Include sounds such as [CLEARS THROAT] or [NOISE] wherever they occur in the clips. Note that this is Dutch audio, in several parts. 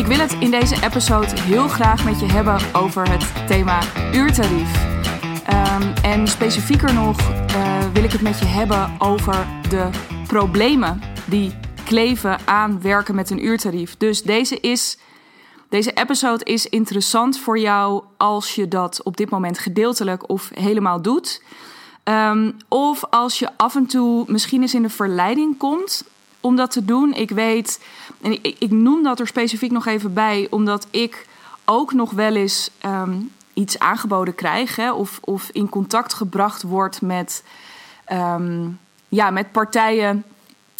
Ik wil het in deze episode heel graag met je hebben over het thema uurtarief. Um, en specifieker nog uh, wil ik het met je hebben over de problemen die kleven aan werken met een uurtarief. Dus deze, is, deze episode is interessant voor jou als je dat op dit moment gedeeltelijk of helemaal doet. Um, of als je af en toe misschien eens in de verleiding komt om dat te doen. Ik weet, en ik, ik noem dat er specifiek nog even bij, omdat ik ook nog wel eens um, iets aangeboden krijg hè, of, of in contact gebracht word met, um, ja, met partijen.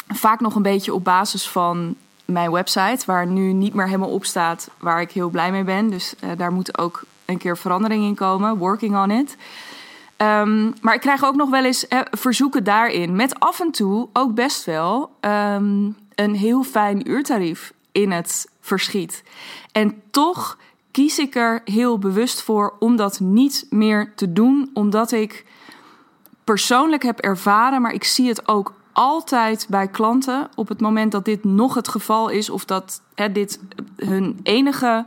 Vaak nog een beetje op basis van mijn website, waar nu niet meer helemaal op staat, waar ik heel blij mee ben. Dus uh, daar moet ook een keer verandering in komen. Working on it. Um, maar ik krijg ook nog wel eens verzoeken daarin. Met af en toe ook best wel um, een heel fijn uurtarief in het verschiet. En toch kies ik er heel bewust voor om dat niet meer te doen, omdat ik persoonlijk heb ervaren, maar ik zie het ook altijd bij klanten op het moment dat dit nog het geval is of dat dit hun enige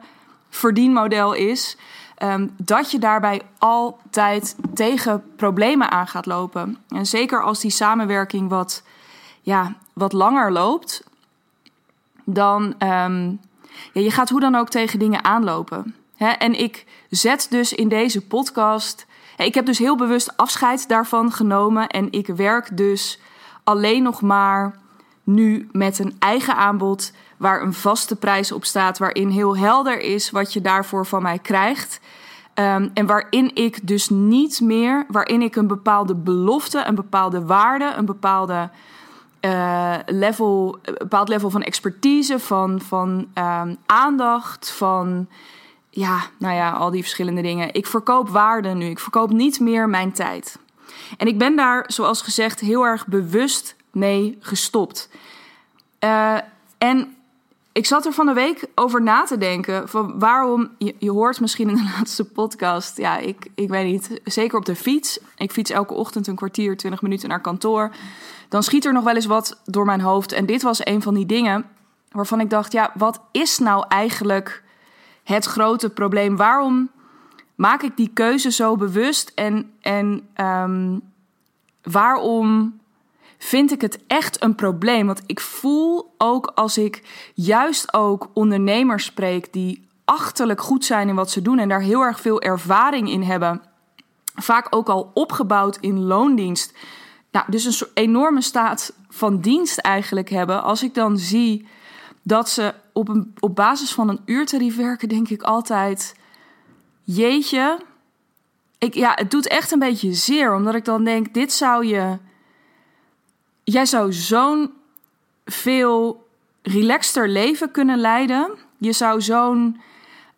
verdienmodel is, um, dat je daarbij altijd tegen problemen aan gaat lopen. En zeker als die samenwerking wat, ja, wat langer loopt, dan um, ja, je gaat hoe dan ook tegen dingen aanlopen. Hè? En ik zet dus in deze podcast. Ik heb dus heel bewust afscheid daarvan genomen. En ik werk dus alleen nog maar nu met een eigen aanbod. Waar een vaste prijs op staat. Waarin heel helder is wat je daarvoor van mij krijgt. Um, en waarin ik dus niet meer, waarin ik een bepaalde belofte, een bepaalde waarde, een bepaalde uh, level, bepaald level van expertise, van, van um, aandacht, van ja, nou ja, al die verschillende dingen. Ik verkoop waarde nu. Ik verkoop niet meer mijn tijd. En ik ben daar, zoals gezegd, heel erg bewust mee gestopt. Uh, en ik zat er van de week over na te denken. Van waarom, je, hoort misschien in de [LAUGHS] laatste podcast. Ja, ik, ik weet niet. Zeker op de fiets. Ik fiets elke ochtend een kwartier, twintig minuten naar kantoor. Dan schiet er nog wel eens wat door mijn hoofd. En dit was een van die dingen waarvan ik dacht: ja, wat is nou eigenlijk het grote probleem? Waarom maak ik die keuze zo bewust? En, en um, waarom vind ik het echt een probleem. Want ik voel ook als ik juist ook ondernemers spreek die achterlijk goed zijn in wat ze doen en daar heel erg veel ervaring in hebben. Vaak ook al opgebouwd in loondienst. Nou, dus een soort enorme staat van dienst eigenlijk hebben. Als ik dan zie dat ze op, een, op basis van een uurtarief werken, denk ik altijd: Jeetje. Ik, ja, het doet echt een beetje zeer, omdat ik dan denk: dit zou je jij zou zo'n veel relaxter leven kunnen leiden. Je zou zo'n.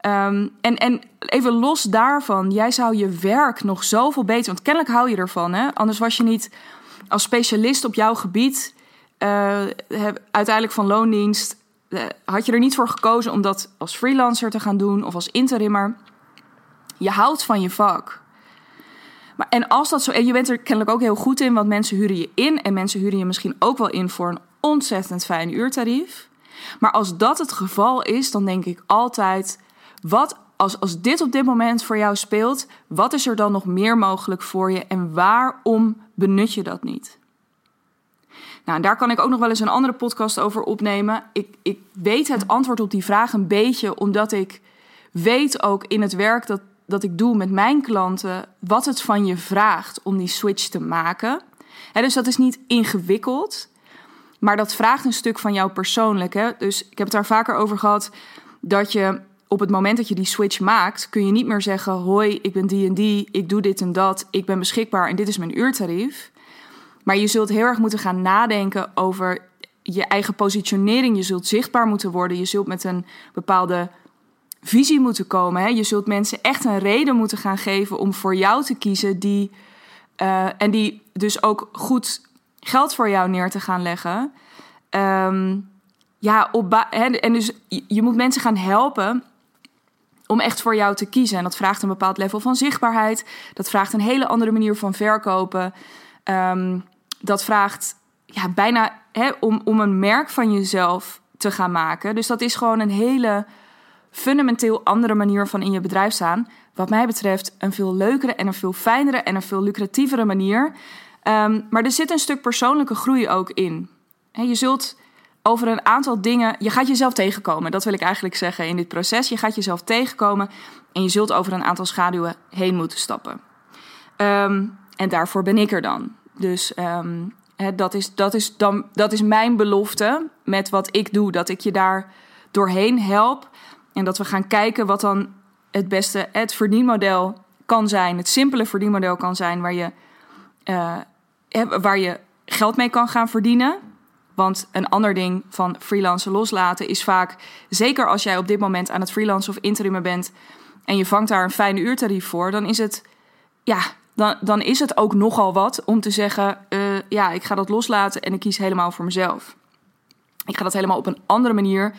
Um, en, en even los daarvan, jij zou je werk nog zoveel beter. Want kennelijk hou je ervan, hè? Anders was je niet als specialist op jouw gebied. Uh, uiteindelijk van loondienst. Uh, had je er niet voor gekozen om dat als freelancer te gaan doen of als interimmer. Je houdt van je vak. Maar, en als dat zo, en je bent er kennelijk ook heel goed in, want mensen huren je in en mensen huren je misschien ook wel in voor een ontzettend fijn uurtarief. Maar als dat het geval is, dan denk ik altijd: wat als, als dit op dit moment voor jou speelt, wat is er dan nog meer mogelijk voor je en waarom benut je dat niet? Nou, daar kan ik ook nog wel eens een andere podcast over opnemen. Ik, ik weet het antwoord op die vraag een beetje, omdat ik weet ook in het werk dat dat ik doe met mijn klanten, wat het van je vraagt om die switch te maken. dus dat is niet ingewikkeld, maar dat vraagt een stuk van jou persoonlijk. Hè? Dus ik heb het daar vaker over gehad dat je op het moment dat je die switch maakt, kun je niet meer zeggen: Hoi, ik ben die en die, ik doe dit en dat, ik ben beschikbaar en dit is mijn uurtarief. Maar je zult heel erg moeten gaan nadenken over je eigen positionering. Je zult zichtbaar moeten worden. Je zult met een bepaalde visie moeten komen. Hè? Je zult mensen echt een reden moeten gaan geven om voor jou te kiezen, die, uh, en die dus ook goed geld voor jou neer te gaan leggen. Um, ja, hè, en dus je moet mensen gaan helpen om echt voor jou te kiezen. En dat vraagt een bepaald level van zichtbaarheid. Dat vraagt een hele andere manier van verkopen. Um, dat vraagt ja, bijna hè, om, om een merk van jezelf te gaan maken. Dus dat is gewoon een hele fundamenteel andere manier van in je bedrijf staan. Wat mij betreft een veel leukere en een veel fijnere en een veel lucratievere manier. Ehm, maar er zit een stuk persoonlijke groei ook in. je zult over een aantal dingen. Je gaat jezelf tegenkomen. Dat wil ik eigenlijk zeggen in dit proces. Je gaat jezelf tegenkomen en je zult over een aantal schaduwen heen moeten stappen. Ehm, en daarvoor ben ik er dan. Dus ehm, dat, is, dat, is dan, dat is mijn belofte met wat ik doe. Dat ik je daar doorheen help. En dat we gaan kijken wat dan het beste, het verdienmodel kan zijn. Het simpele verdienmodel kan zijn waar je, uh, waar je geld mee kan gaan verdienen. Want een ander ding van freelancen loslaten is vaak, zeker als jij op dit moment aan het freelancen of interimmen bent en je vangt daar een fijne uurtarief voor, dan is het, ja, dan, dan is het ook nogal wat om te zeggen, uh, ja, ik ga dat loslaten en ik kies helemaal voor mezelf. Ik ga dat helemaal op een andere manier,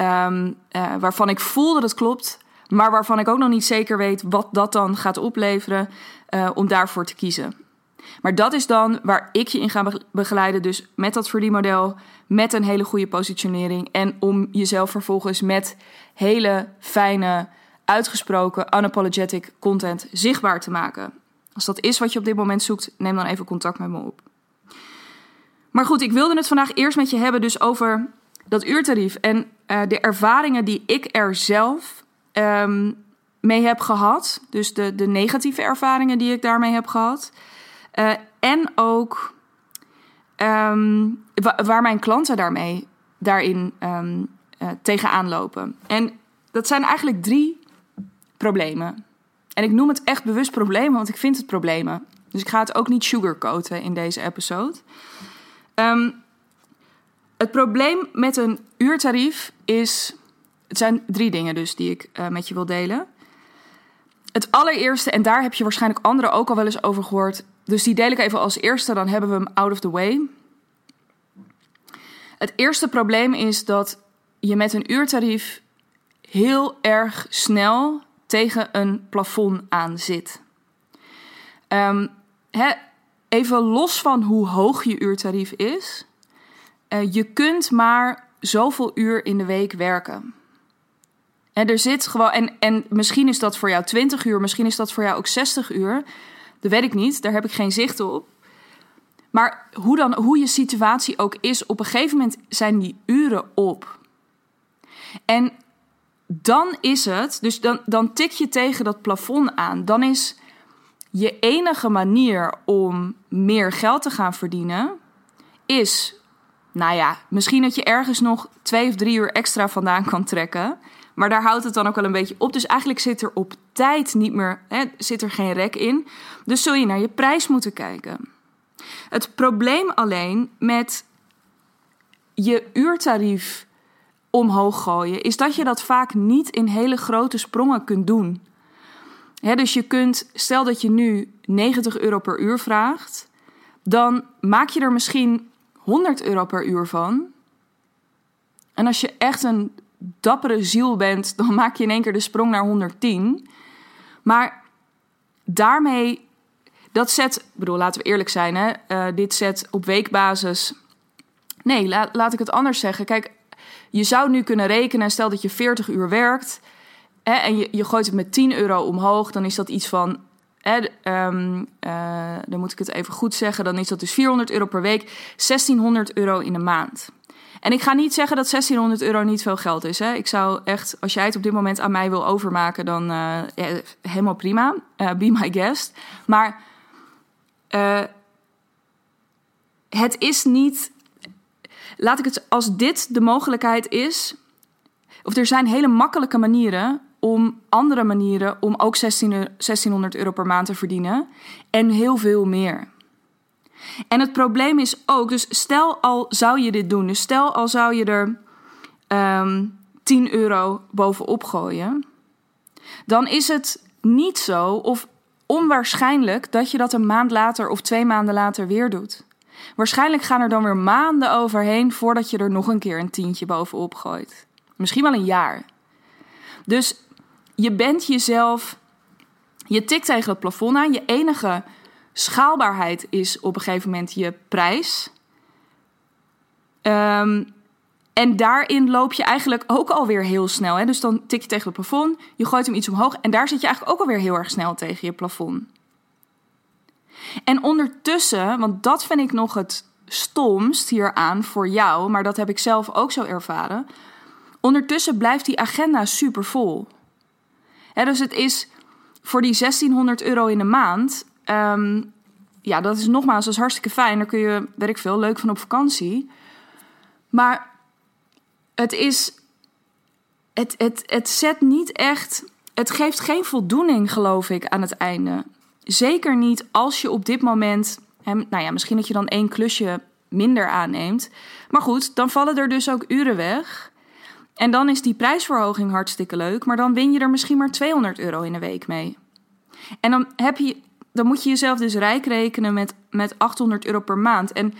um, uh, waarvan ik voel dat het klopt, maar waarvan ik ook nog niet zeker weet wat dat dan gaat opleveren, uh, om daarvoor te kiezen. Maar dat is dan waar ik je in ga begeleiden. Dus met dat verdienmodel, met een hele goede positionering. En om jezelf vervolgens met hele fijne, uitgesproken, unapologetic content zichtbaar te maken. Als dat is wat je op dit moment zoekt, neem dan even contact met me op. Maar goed, ik wilde het vandaag eerst met je hebben dus over dat uurtarief en uh, de ervaringen die ik er zelf um, mee heb gehad. Dus de, de negatieve ervaringen die ik daarmee heb gehad. Uh, en ook um, waar mijn klanten daarmee daarin um, tegenaan lopen. En dat zijn eigenlijk drie problemen. En ik noem het echt bewust problemen, want ik vind het problemen. Dus ik ga het ook niet sugarcoaten in deze episode. Het probleem met een uurtarief is. Het zijn drie dingen dus die ik uh, met je wil delen. Het allereerste, en daar heb je waarschijnlijk anderen ook al wel eens over gehoord. Dus die deel ik even als eerste, dan hebben we hem out of the way. Het eerste probleem is dat je met een uurtarief heel erg snel tegen een plafond aan zit. Um, even los van hoe hoog je uurtarief is, uh, je kunt maar zoveel uur in de week werken. En er zit gewoon, en, en misschien is dat voor jou 20 uur, misschien is dat voor jou ook 60 uur. Dat weet ik niet, daar heb ik geen zicht op. Maar hoe, dan, hoe je situatie ook is, op een gegeven moment zijn die uren op. En dan is het, dus dan, dan tik je tegen dat plafond aan. Dan is je enige manier om meer geld te gaan verdienen, is, nou ja, misschien dat je ergens nog twee of drie uur extra vandaan kan trekken. Maar daar houdt het dan ook wel een beetje op. Dus eigenlijk zit er op tijd niet meer, hè, zit er geen rek in. Dus zul je naar je prijs moeten kijken. Het probleem alleen met je uurtarief omhoog gooien, is dat je dat vaak niet in hele grote sprongen kunt doen. dus je kunt, stel dat je nu 90 euro per uur vraagt, dan maak je er misschien 100 euro per uur van. En als je echt een dappere ziel bent, dan [LAUGHS] maak je in één keer de sprong naar 110. Maar daarmee, dat zet, bedoel, laten we eerlijk zijn, hè, uh, dit zet op weekbasis. Nee, laat ik het anders zeggen. Kijk, je zou nu kunnen rekenen, stel dat je 40 uur werkt hè, en je gooit het met 10 euro omhoog, dan is dat iets van Um, uh, dan moet ik het even goed zeggen. Dan is dat dus 400 euro per week, 1600 euro in de maand. En ik ga niet zeggen dat 1600 euro niet veel geld is. Hè. Ik zou echt, als jij het op dit moment aan mij wil overmaken, dan ja, helemaal prima. Uh, be my guest. Maar het is niet. Laat ik het als dit de mogelijkheid is. Of er zijn hele makkelijke manieren om andere manieren om ook 16, 1600 euro per maand te verdienen. En heel veel meer. En het probleem is ook, dus stel al zou je dit doen, dus stel al zou je er um, ehm, 10 euro bovenop gooien, dan is het niet zo of onwaarschijnlijk dat je dat een maand later of twee maanden later weer doet. Waarschijnlijk gaan er dan weer maanden overheen voordat je er nog een keer een tientje bovenop gooit. Misschien wel een jaar. Dus je bent jezelf, je tikt tegen het plafond aan. Je enige schaalbaarheid is op een gegeven moment je prijs. Um, En daarin loop je eigenlijk ook alweer heel snel. Hè? Dus dan tik je tegen het plafond, je gooit hem iets omhoog en daar zit je eigenlijk ook alweer heel erg snel tegen je plafond. En ondertussen, want dat vind ik nog het stomst hieraan voor jou, maar dat heb ik zelf ook zo ervaren. Ondertussen blijft die agenda super vol. dus het is voor die 1600 euro in de maand. Ehm, ja, dat is nogmaals, dat is hartstikke fijn. Daar kun je, weet ik veel, leuk van op vakantie. Maar het is. Het, het, het zet niet echt. Het geeft geen voldoening, geloof ik, aan het einde. Zeker niet als je op dit moment. Nou ja, misschien dat je dan één klusje minder aanneemt. Maar goed, dan vallen er dus ook uren weg. En dan is die prijsverhoging hartstikke leuk, maar dan win je er misschien maar 200 euro in de week mee. En dan, heb je, dan moet je jezelf dus rijk rekenen met, met 800 euro per maand. En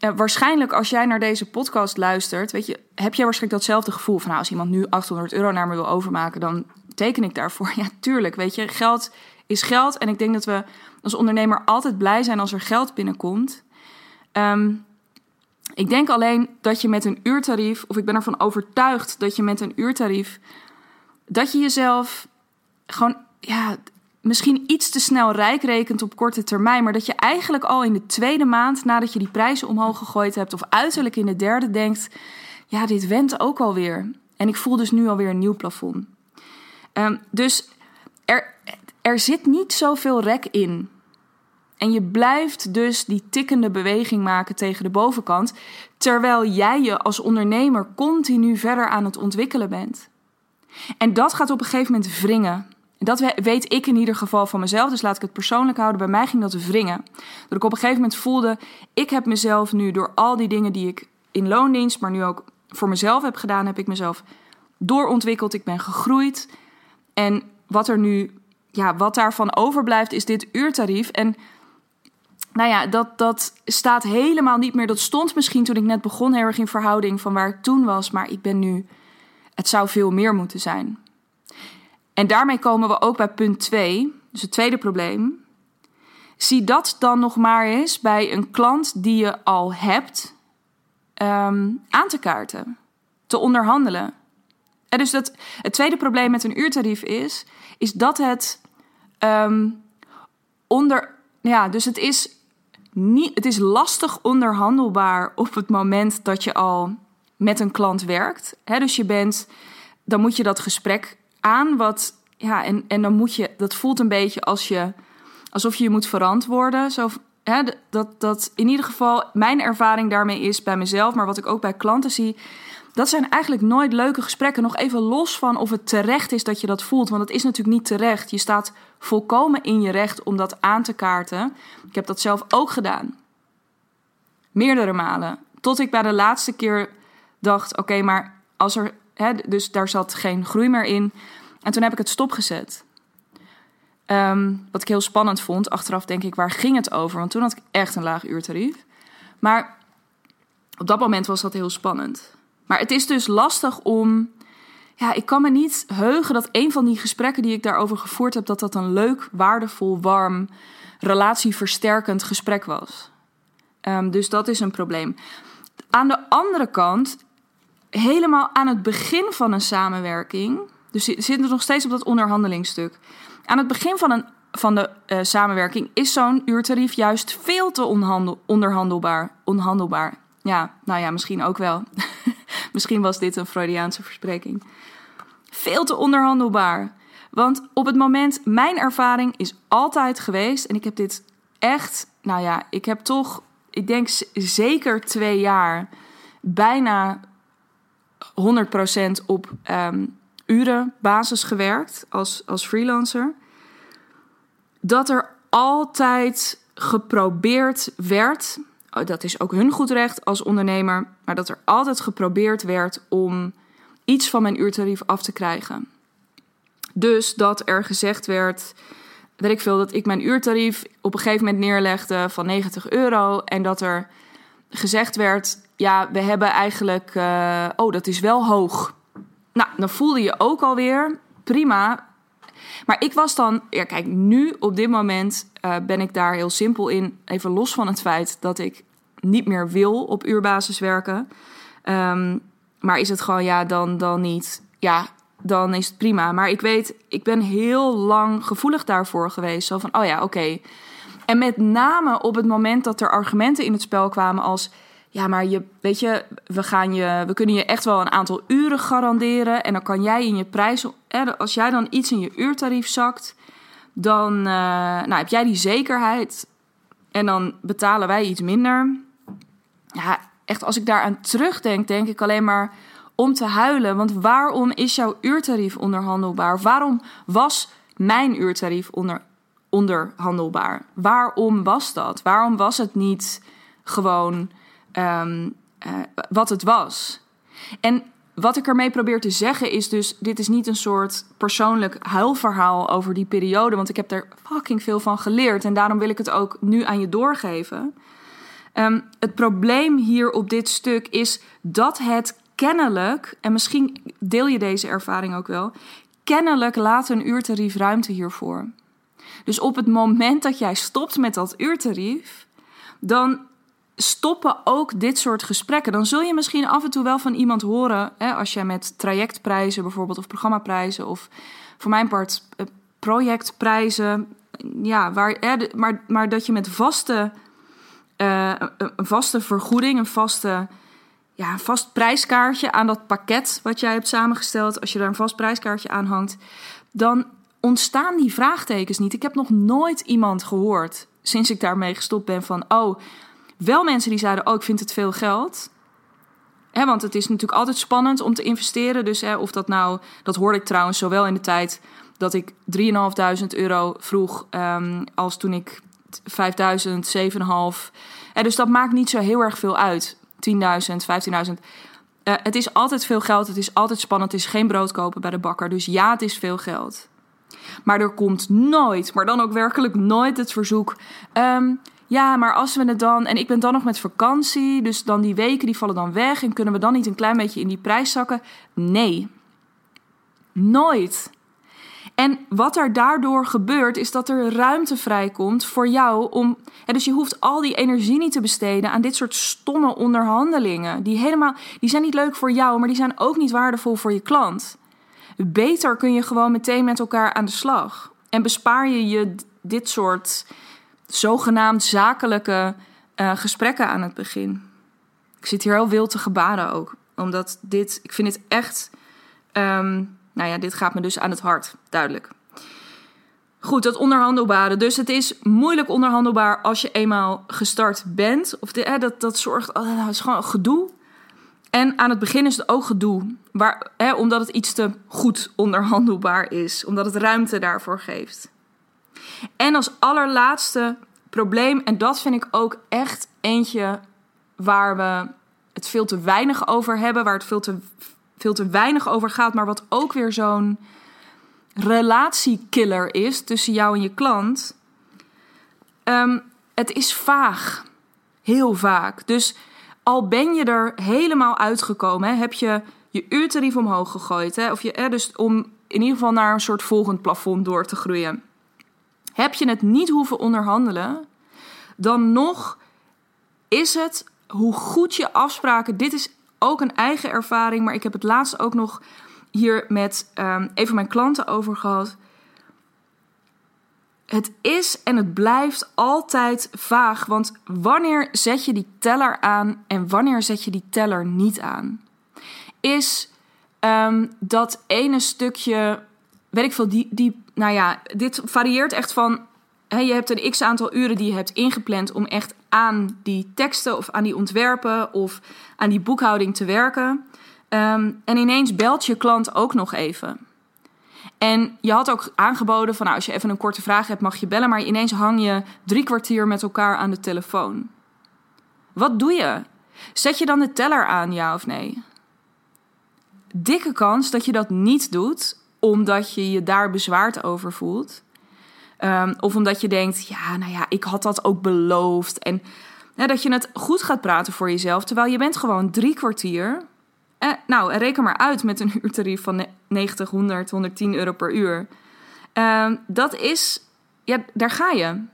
uh, waarschijnlijk als jij naar deze podcast luistert, weet je, heb jij waarschijnlijk datzelfde gevoel van nou, als iemand nu 800 euro naar me wil overmaken, dan teken ik daarvoor. [LAUGHS] Ja, tuurlijk, weet je, geld is geld. En ik denk dat we als ondernemer altijd blij zijn als er geld binnenkomt. Um, ik denk alleen dat je met een uurtarief, of ik ben ervan overtuigd dat je met een uurtarief, dat je jezelf gewoon, ja, misschien iets te snel rijk rekent op korte termijn, maar dat je eigenlijk al in de tweede maand nadat je die prijzen omhoog gegooid hebt, of uiterlijk in de derde denkt, ja, dit went ook alweer. En ik voel dus nu alweer een nieuw plafond. Um, dus er, er zit niet zoveel rek in. En je blijft dus die tikkende beweging maken tegen de bovenkant, terwijl jij je als ondernemer continu verder aan het ontwikkelen bent. En dat gaat op een gegeven moment wringen. Dat weet ik in ieder geval van mezelf, dus laat ik het persoonlijk houden. Bij mij ging dat wringen. Dat ik op een gegeven moment voelde, ik heb mezelf nu door al die dingen die ik in loondienst, maar nu ook voor mezelf heb gedaan, heb ik mezelf doorontwikkeld. Ik ben gegroeid. En wat er nu, ja, wat daarvan overblijft, is dit uurtarief. En nou ja, dat, dat staat helemaal niet meer. Dat stond misschien toen ik net begon heel erg in verhouding van waar ik toen was. Maar ik ben nu. Het zou veel meer moeten zijn. En daarmee komen we ook bij punt 2, dus het tweede probleem. Zie dat dan nog maar eens bij een klant die je al hebt um, aan te kaarten, te onderhandelen. En dus dat, het tweede probleem met een uurtarief is, is dat het um, onder. Ja, dus het is het is lastig onderhandelbaar op het moment dat je al met een klant werkt. dus je bent, dan moet je dat gesprek aan. Wat, ja, en, en dan moet je, dat voelt een beetje als je, alsof je je moet verantwoorden. Zo, dat, dat in ieder geval mijn ervaring daarmee is bij mezelf, maar wat ik ook bij klanten zie dat zijn eigenlijk nooit leuke gesprekken. Nog even los van of het terecht is dat je dat voelt. Want het is natuurlijk niet terecht. Je staat volkomen in je recht om dat aan te kaarten. Ik heb dat zelf ook gedaan. Meerdere malen. Tot ik bij de laatste keer dacht: oké, maar als er. Hè, dus daar zat geen groei meer in. En toen heb ik het stopgezet. Um, wat ik heel spannend vond. Achteraf denk ik, waar ging het over? Want toen had ik echt een laag uurtarief. Maar op dat moment was dat heel spannend. Maar het is dus lastig om. Ja, ik kan me niet heugen dat een van die gesprekken die ik daarover gevoerd heb, dat dat een leuk, waardevol, warm, relatieversterkend gesprek was. Um, dus dat is een probleem. Aan de andere kant, helemaal aan het begin van een samenwerking, dus zitten nog steeds op dat onderhandelingsstuk. Aan het begin van, een, van de uh, samenwerking is zo'n uurtarief juist veel te onderhandelbaar. Onhandelbaar. Ja, nou ja, misschien ook wel. [LAUGHS] Misschien was dit een Freudiaanse verspreking. Veel te onderhandelbaar. Want op het moment, mijn ervaring is altijd geweest, en ik heb dit echt, nou ja, ik heb toch, ik denk zeker twee jaar, bijna 100% op um, urenbasis gewerkt als, als freelancer. Dat er altijd geprobeerd werd Oh, dat is ook hun goed recht als ondernemer, dat er altijd geprobeerd werd om iets van mijn uurtarief af te krijgen. Dus dat er gezegd werd, weet ik veel, dat ik mijn uurtarief op een gegeven moment neerlegde van 90 euro en dat er gezegd werd, ja, we hebben eigenlijk, uh, oh, dat is wel hoog. Nou, dan voelde je ook alweer, prima. Maar ik was dan, ja, kijk, nu op dit moment uh, ben ik daar heel simpel in. Even los van het feit dat ik niet meer wil op uurbasis werken. Ehm, maar is het gewoon ja, dan, dan niet. Ja, dan is het prima. Maar ik weet, ik ben heel lang gevoelig daarvoor geweest. Zo van, oh ja, oké. En met name op het moment dat er argumenten in het spel kwamen als... Ja, maar je, weet je, we, gaan je, we kunnen je echt wel een aantal uren garanderen. En dan kan jij in je prijs... Als jij dan iets in je uurtarief zakt, dan uh, nou, heb jij die zekerheid. En dan betalen wij iets minder. Ja, echt als ik daaraan terugdenk, denk ik alleen maar om te huilen. Want waarom is jouw uurtarief onderhandelbaar? Waarom was mijn uurtarief onder, onderhandelbaar? Waarom was dat? Waarom was het niet gewoon um, uh, wat het was? En wat ik ermee probeer te zeggen is dus: dit is niet een soort persoonlijk huilverhaal over die periode, want ik heb er fucking veel van geleerd en daarom wil ik het ook nu aan je doorgeven. Um, het probleem hier op dit stuk is dat het kennelijk, en misschien deel je deze ervaring ook wel, kennelijk laat een uurtarief ruimte hiervoor. Dus op het moment dat jij stopt met dat uurtarief, dan stoppen ook dit soort gesprekken. Dan zul je misschien af en toe wel van iemand horen, hè, als jij met trajectprijzen bijvoorbeeld, of programmaprijzen, of voor mijn part eh, projectprijzen, ja, waar, maar, maar dat je met vaste, uh, een vaste vergoeding, een vaste ja, vast prijskaartje aan dat pakket wat jij hebt samengesteld, als je daar een vast prijskaartje aan hangt, dan ontstaan die vraagtekens niet. Ik heb nog nooit iemand gehoord sinds ik daarmee gestopt ben van, oh, wel mensen die zeiden, oh, ik vind het veel geld. Want het is natuurlijk altijd spannend om te investeren. Dus of dat nou, dat hoorde ik trouwens zowel in de tijd dat ik 3.500 euro vroeg, um, als toen ik 5.000, 7,5. dus dat maakt niet zo heel erg veel uit. 10.000, 15.000. Uh, het is altijd veel geld, het is altijd spannend, het is geen brood kopen bij de bakker. Dus ja, het is veel geld. Maar er komt nooit, maar dan ook werkelijk nooit het verzoek. Um, ja, maar als we het dan. En ik ben dan nog met vakantie, dus dan die weken die vallen dan weg. En kunnen we dan niet een klein beetje in die prijs zakken? Nee. Nooit. En wat er daardoor gebeurt, is dat er ruimte vrijkomt voor jou om. dus je hoeft al die energie niet te besteden aan dit soort stomme onderhandelingen. Die helemaal. Die zijn niet leuk voor jou, maar die zijn ook niet waardevol voor je klant. Beter kun je gewoon meteen met elkaar aan de slag. En bespaar je je dit soort zogenaamd zakelijke uh, gesprekken aan het begin. Ik zit hier heel wild te gebaren ook. Omdat dit. Ik vind het echt. Um, nou ja, dit gaat me dus aan het hart, duidelijk. Goed, dat onderhandelbare. Dus het is moeilijk onderhandelbaar als je eenmaal gestart bent. Of dat, dat zorgt, oh, het is gewoon gedoe. En aan het begin is het ook gedoe. Waar, omdat het iets te goed onderhandelbaar is. Omdat het ruimte daarvoor geeft. En als allerlaatste probleem, en dat vind ik ook echt eentje waar we het veel te weinig over hebben. Waar het veel te veel te weinig over gaat, maar wat ook weer zo'n relatiekiller is tussen jou en je klant. Ehm, het is vaag. Heel vaak. Dus al ben je er helemaal uitgekomen, heb je je uurtarief omhoog gegooid. Hè, of je, hè, dus om in ieder geval naar een soort volgend plafond door te groeien. Heb je het niet hoeven onderhandelen, dan nog is het hoe goed je afspraken. Dit is ook een eigen ervaring, maar ik heb het laatst ook nog hier met een van mijn klanten over gehad. Het is en het blijft altijd vaag, want wanneer zet je die teller aan en wanneer zet je die teller niet aan? Is um, dat ene stukje, weet ik veel, die, die, nou ja, dit varieert echt van je hebt een x aantal uren die je hebt ingepland om echt aan die teksten of aan die ontwerpen of aan die boekhouding te werken. Ehm, en ineens belt je klant ook nog even. En je had ook aangeboden van nou, als je even een korte vraag hebt, mag je bellen. Maar ineens hang je drie kwartier met elkaar aan de telefoon. Wat doe je? Zet je dan de teller aan, ja of nee? Dikke kans dat je dat niet doet, omdat je je daar bezwaard over voelt. Um, of omdat je denkt, ja, nou ja, ik had dat ook beloofd. En dat je het goed gaat praten voor jezelf, terwijl je bent gewoon drie kwartier. Eh, nou, reken maar uit met een [LAUGHS] uurtarief van 90, 100, 110 euro per uur. Um, dat is, ja, daar ga je.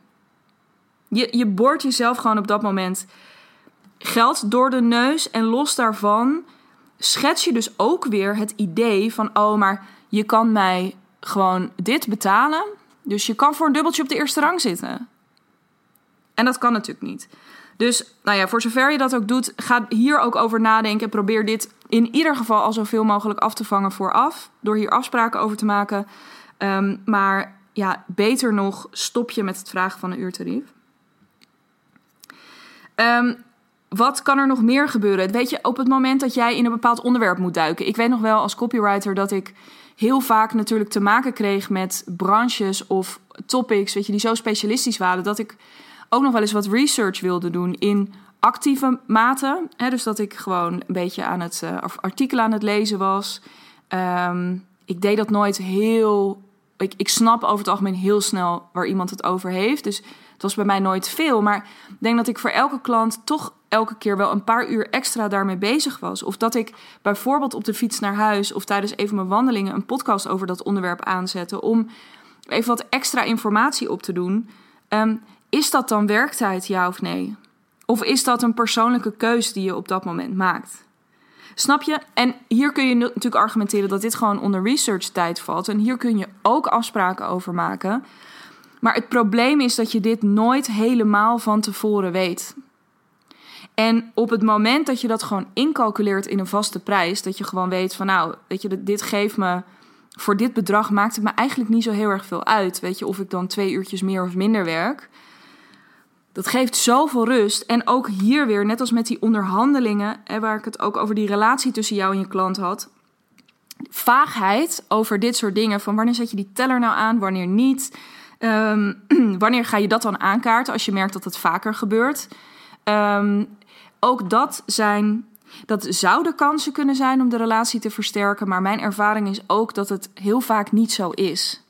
Je, je boort jezelf gewoon op dat moment geld door de neus en los daarvan schets je dus ook weer het idee van: oh, maar je kan mij gewoon dit betalen. Dus je kan voor een dubbeltje op de eerste rang zitten. En dat kan natuurlijk niet. Dus nou ja, voor zover je dat ook doet, ga hier ook over nadenken. En probeer dit in ieder geval al zoveel mogelijk af te vangen vooraf. Door hier afspraken over te maken. Ehm, maar ja, beter nog, stop je met het vragen van een uurtarief. Um, wat kan er nog meer gebeuren? Weet je, op het moment dat jij in een bepaald onderwerp moet duiken. Ik weet nog wel als copywriter dat ik heel vaak natuurlijk te maken kreeg met branches of topics, weet je, die zo specialistisch waren dat ik ook nog wel eens wat research wilde doen in actieve mate. Hè, dus dat ik gewoon een beetje aan het uh, artikelen aan het lezen was. Ehm, ik deed dat nooit heel. Ik, ik snap over het algemeen heel snel waar iemand het over heeft. Dus het was bij mij nooit veel. Maar ik denk dat ik voor elke klant toch elke keer wel een paar uur extra daarmee bezig was. Of dat ik bijvoorbeeld op de fiets naar huis of tijdens even mijn wandelingen een podcast over dat onderwerp aanzette. Om even wat extra informatie op te doen. Ehm, is dat dan werktijd, ja of nee? Of is dat een persoonlijke keus die je op dat moment maakt? Snap je? En hier kun je natuurlijk argumenteren dat dit gewoon onder research tijd valt. En hier kun je ook afspraken over maken. Maar het probleem is dat je dit nooit helemaal van tevoren weet. En op het moment dat je dat gewoon incalculeert in een vaste prijs, dat je gewoon weet van nou, weet je, dit geeft me voor dit bedrag maakt het me eigenlijk niet zo heel erg veel uit. Weet je, of ik dan twee uurtjes meer of minder werk. Dat geeft zoveel rust. En ook hier weer, net als met die onderhandelingen, hè, waar ik het ook over die relatie tussen jou en je klant had. Vaagheid over dit soort dingen. Van wanneer zet je die teller nou aan, wanneer niet. Ehm, [CLEARS THROAT] wanneer ga je dat dan aankaarten als je merkt dat het vaker gebeurt? Um, ook dat zijn. Dat zouden kansen kunnen zijn om de relatie te versterken, maar mijn ervaring is ook dat het heel vaak niet zo is.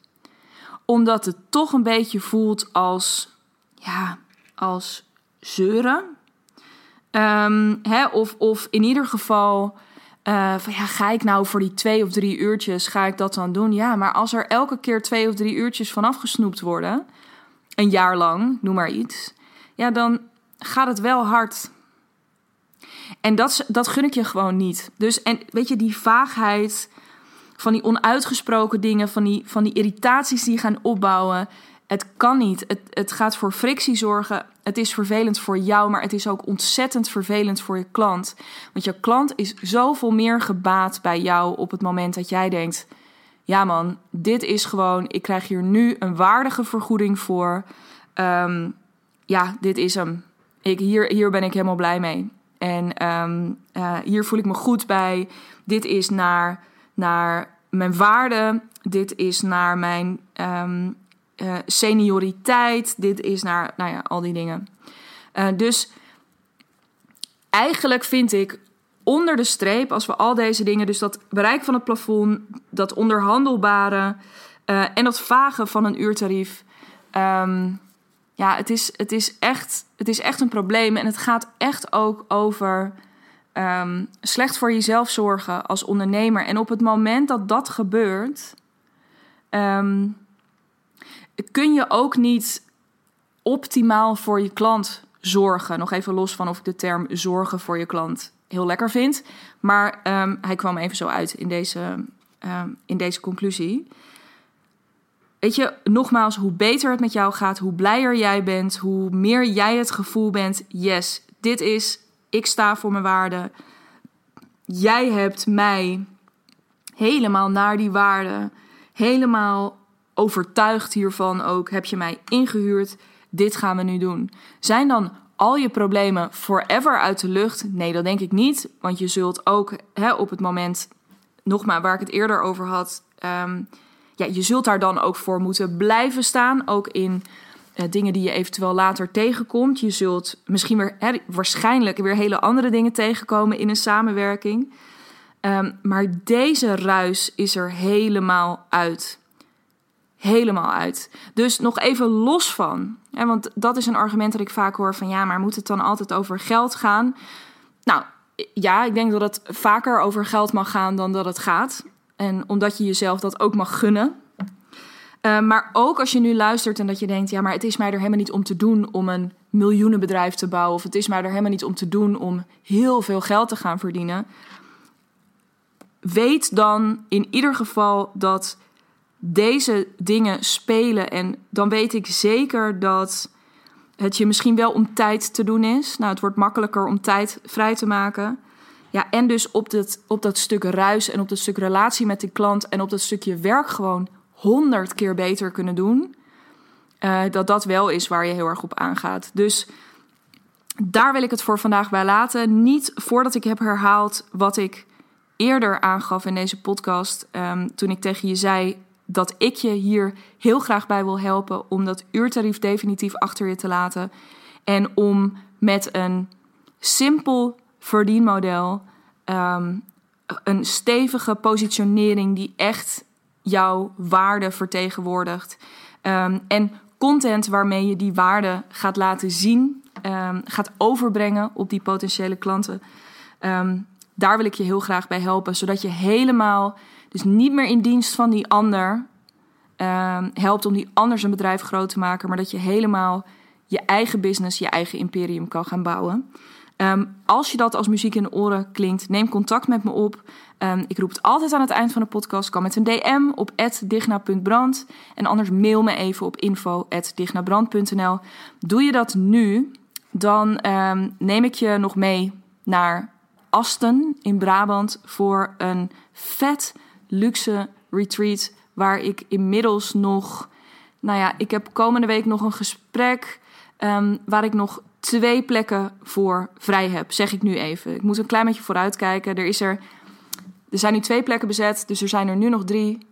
Omdat het toch een beetje voelt als, ja, als zeuren. Ehm, hè, of, of in ieder geval, uh, van, ja, ga ik nou voor die twee of drie uurtjes, ga ik dat dan doen? Ja, maar als er elke keer twee of drie uurtjes vanaf gesnoept worden, een jaar lang, noem maar iets, ja, dan gaat het wel hard. En dat, dat gun ik je gewoon niet. Dus, en weet je, die vaagheid van die onuitgesproken dingen, van die, van die irritaties die gaan opbouwen. Het kan niet. Het, het gaat voor frictie zorgen. Het is vervelend voor jou, maar het is ook ontzettend vervelend voor je klant. Want je klant is zoveel meer gebaat bij jou op het moment dat jij denkt: ja, man, dit is gewoon, ik krijg hier nu een waardige vergoeding voor. Um, ja, dit is hem. Ik, hier, hier ben ik helemaal blij mee. En um, uh, hier voel ik me goed bij. Dit is naar, naar mijn waarde. Dit is naar mijn um, senioriteit. Dit is naar, nou ja, al die dingen. Uh, dus eigenlijk vind ik onder de streep, als we al deze dingen, dus dat bereik van het plafond, dat onderhandelbare en dat vage van een uurtarief. Um, ja, het is, het, is echt, het is echt een probleem. En het gaat echt ook over um, slecht voor jezelf zorgen als ondernemer. En op het moment dat dat gebeurt, um, kun je ook niet optimaal voor je klant zorgen. Nog even los van of ik de term zorgen voor je klant heel lekker vind. Maar um, hij kwam even zo uit in deze, in deze conclusie. Weet je, nogmaals, hoe beter het met jou gaat, hoe blijer jij bent, hoe meer jij het gevoel bent: yes, dit is, ik sta voor mijn waarde. Jij hebt mij helemaal naar die waarde, helemaal overtuigd hiervan ook, heb je mij ingehuurd. Dit gaan we nu doen. Zijn dan al je problemen forever uit de lucht? Nee, dat denk ik niet. Want je zult ook hè, op het moment, nogmaals, waar ik het eerder over had. Um, ja, je zult daar dan ook voor moeten blijven staan. Ook in uh, dingen die je eventueel later tegenkomt. Je zult misschien weer waarschijnlijk weer hele andere dingen tegenkomen in een samenwerking. Um, maar deze ruis is er helemaal uit. Helemaal uit. Dus nog even los van. Hè, want dat is een argument dat ik vaak hoor van ja, maar moet het dan altijd over geld gaan? Nou ja, ik denk dat het vaker over geld mag gaan dan dat het gaat. En omdat je jezelf dat ook mag gunnen. Uh, maar ook als je nu luistert en dat je denkt: ja, maar het is mij er helemaal niet om te doen om een miljoenenbedrijf te bouwen. Of het is mij er helemaal niet om te doen om heel veel geld te gaan verdienen. Weet dan in ieder geval dat deze dingen spelen. En dan weet ik zeker dat het je misschien wel om tijd te doen is. Nou, het wordt makkelijker om tijd vrij te maken. Ja, en dus op dat, op dat stuk ruis en op dat stuk relatie met de klant en op dat stukje werk gewoon honderd keer beter kunnen doen. Uh, dat dat wel is waar je heel erg op aangaat. Dus daar wil ik het voor vandaag bij laten. Niet voordat ik heb herhaald wat ik eerder aangaf in deze podcast. Um, toen ik tegen je zei dat ik je hier heel graag bij wil helpen om dat uurtarief definitief achter je te laten. En om met een simpel verdienmodel, um, een stevige positionering die echt jouw waarde vertegenwoordigt. Um, en content waarmee je die waarde gaat laten zien, um, gaat overbrengen op die potentiële klanten. Daar wil ik je heel graag bij helpen, zodat je helemaal, dus niet meer in dienst van die ander, helpt om die ander zijn bedrijf groot te maken, maar dat je helemaal je eigen business, je eigen imperium kan gaan bouwen. Um, als je dat als muziek in de oren klinkt, neem contact met me op. Um, ik roep het altijd aan het eind van de podcast. Kan met een DM op digna.brand. En anders mail me even op info.dignabrand.nl. Doe je dat nu, dan um, neem ik je nog mee naar Asten in Brabant voor een vet luxe retreat. Waar ik inmiddels nog. Nou ja, ik heb komende week nog een gesprek. Waar ik nog twee plekken voor vrij heb, zeg ik nu even. Ik moet een klein beetje vooruitkijken. Er, is er, er zijn nu twee plekken bezet, dus er zijn er nu nog drie.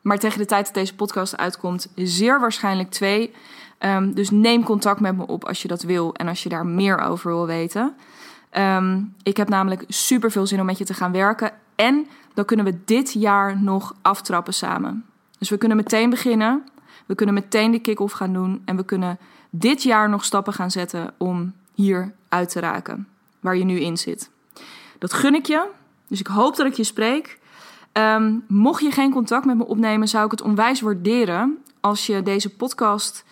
Maar tegen de tijd dat deze podcast uitkomt, zeer waarschijnlijk twee. Um, dus neem contact met me op als je dat wil en als je daar meer over wil weten. Um, ik heb namelijk super veel zin om met je te gaan werken. En dan kunnen we dit jaar nog aftrappen samen. Dus we kunnen meteen beginnen. We kunnen meteen de kick-off gaan doen. En we kunnen dit jaar nog stappen gaan zetten om hier uit te raken. Waar je nu in zit. Dat gun ik je. Dus ik hoop dat ik je spreek. Um, mocht je geen contact met me opnemen, zou ik het onwijs waarderen als je deze podcast.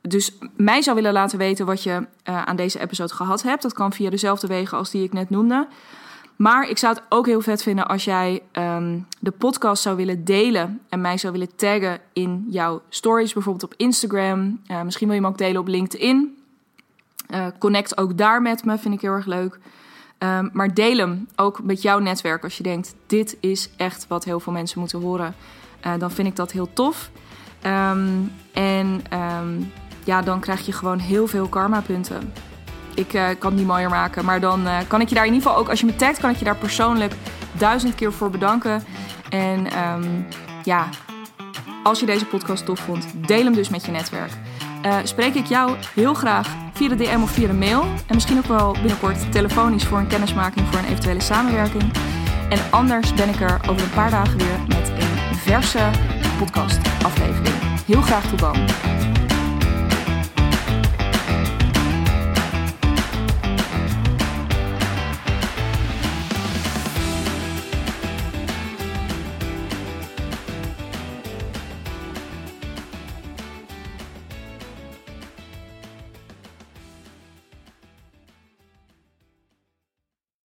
Dus mij zou willen laten weten wat je uh, aan deze episode gehad hebt. Dat kan via dezelfde wegen als die ik net noemde. Maar ik zou het ook heel vet vinden als jij um, de podcast zou willen delen en mij zou willen taggen in jouw stories, bijvoorbeeld op Instagram. Uh, misschien wil je me ook delen op LinkedIn. Uh, connect ook daar met me, vind ik heel erg leuk. Um, maar deel hem ook met jouw netwerk als je denkt: dit is echt wat heel veel mensen moeten horen. Uh, dan vind ik dat heel tof. Um, en ja, dan krijg je gewoon heel veel karma-punten ik uh, kan het niet mooier maken. Maar dan uh, kan ik je daar in ieder geval ook, als je me tagt, kan ik je daar persoonlijk duizend keer voor bedanken. En um, ja, als je deze podcast tof vond, deel hem dus met je netwerk. Uh, spreek ik jou heel graag via de DM of via de mail. En misschien ook wel binnenkort telefonisch voor een kennismaking voor een eventuele samenwerking. En anders ben ik er over een paar dagen weer met een verse podcast aflevering. Heel graag tot dan.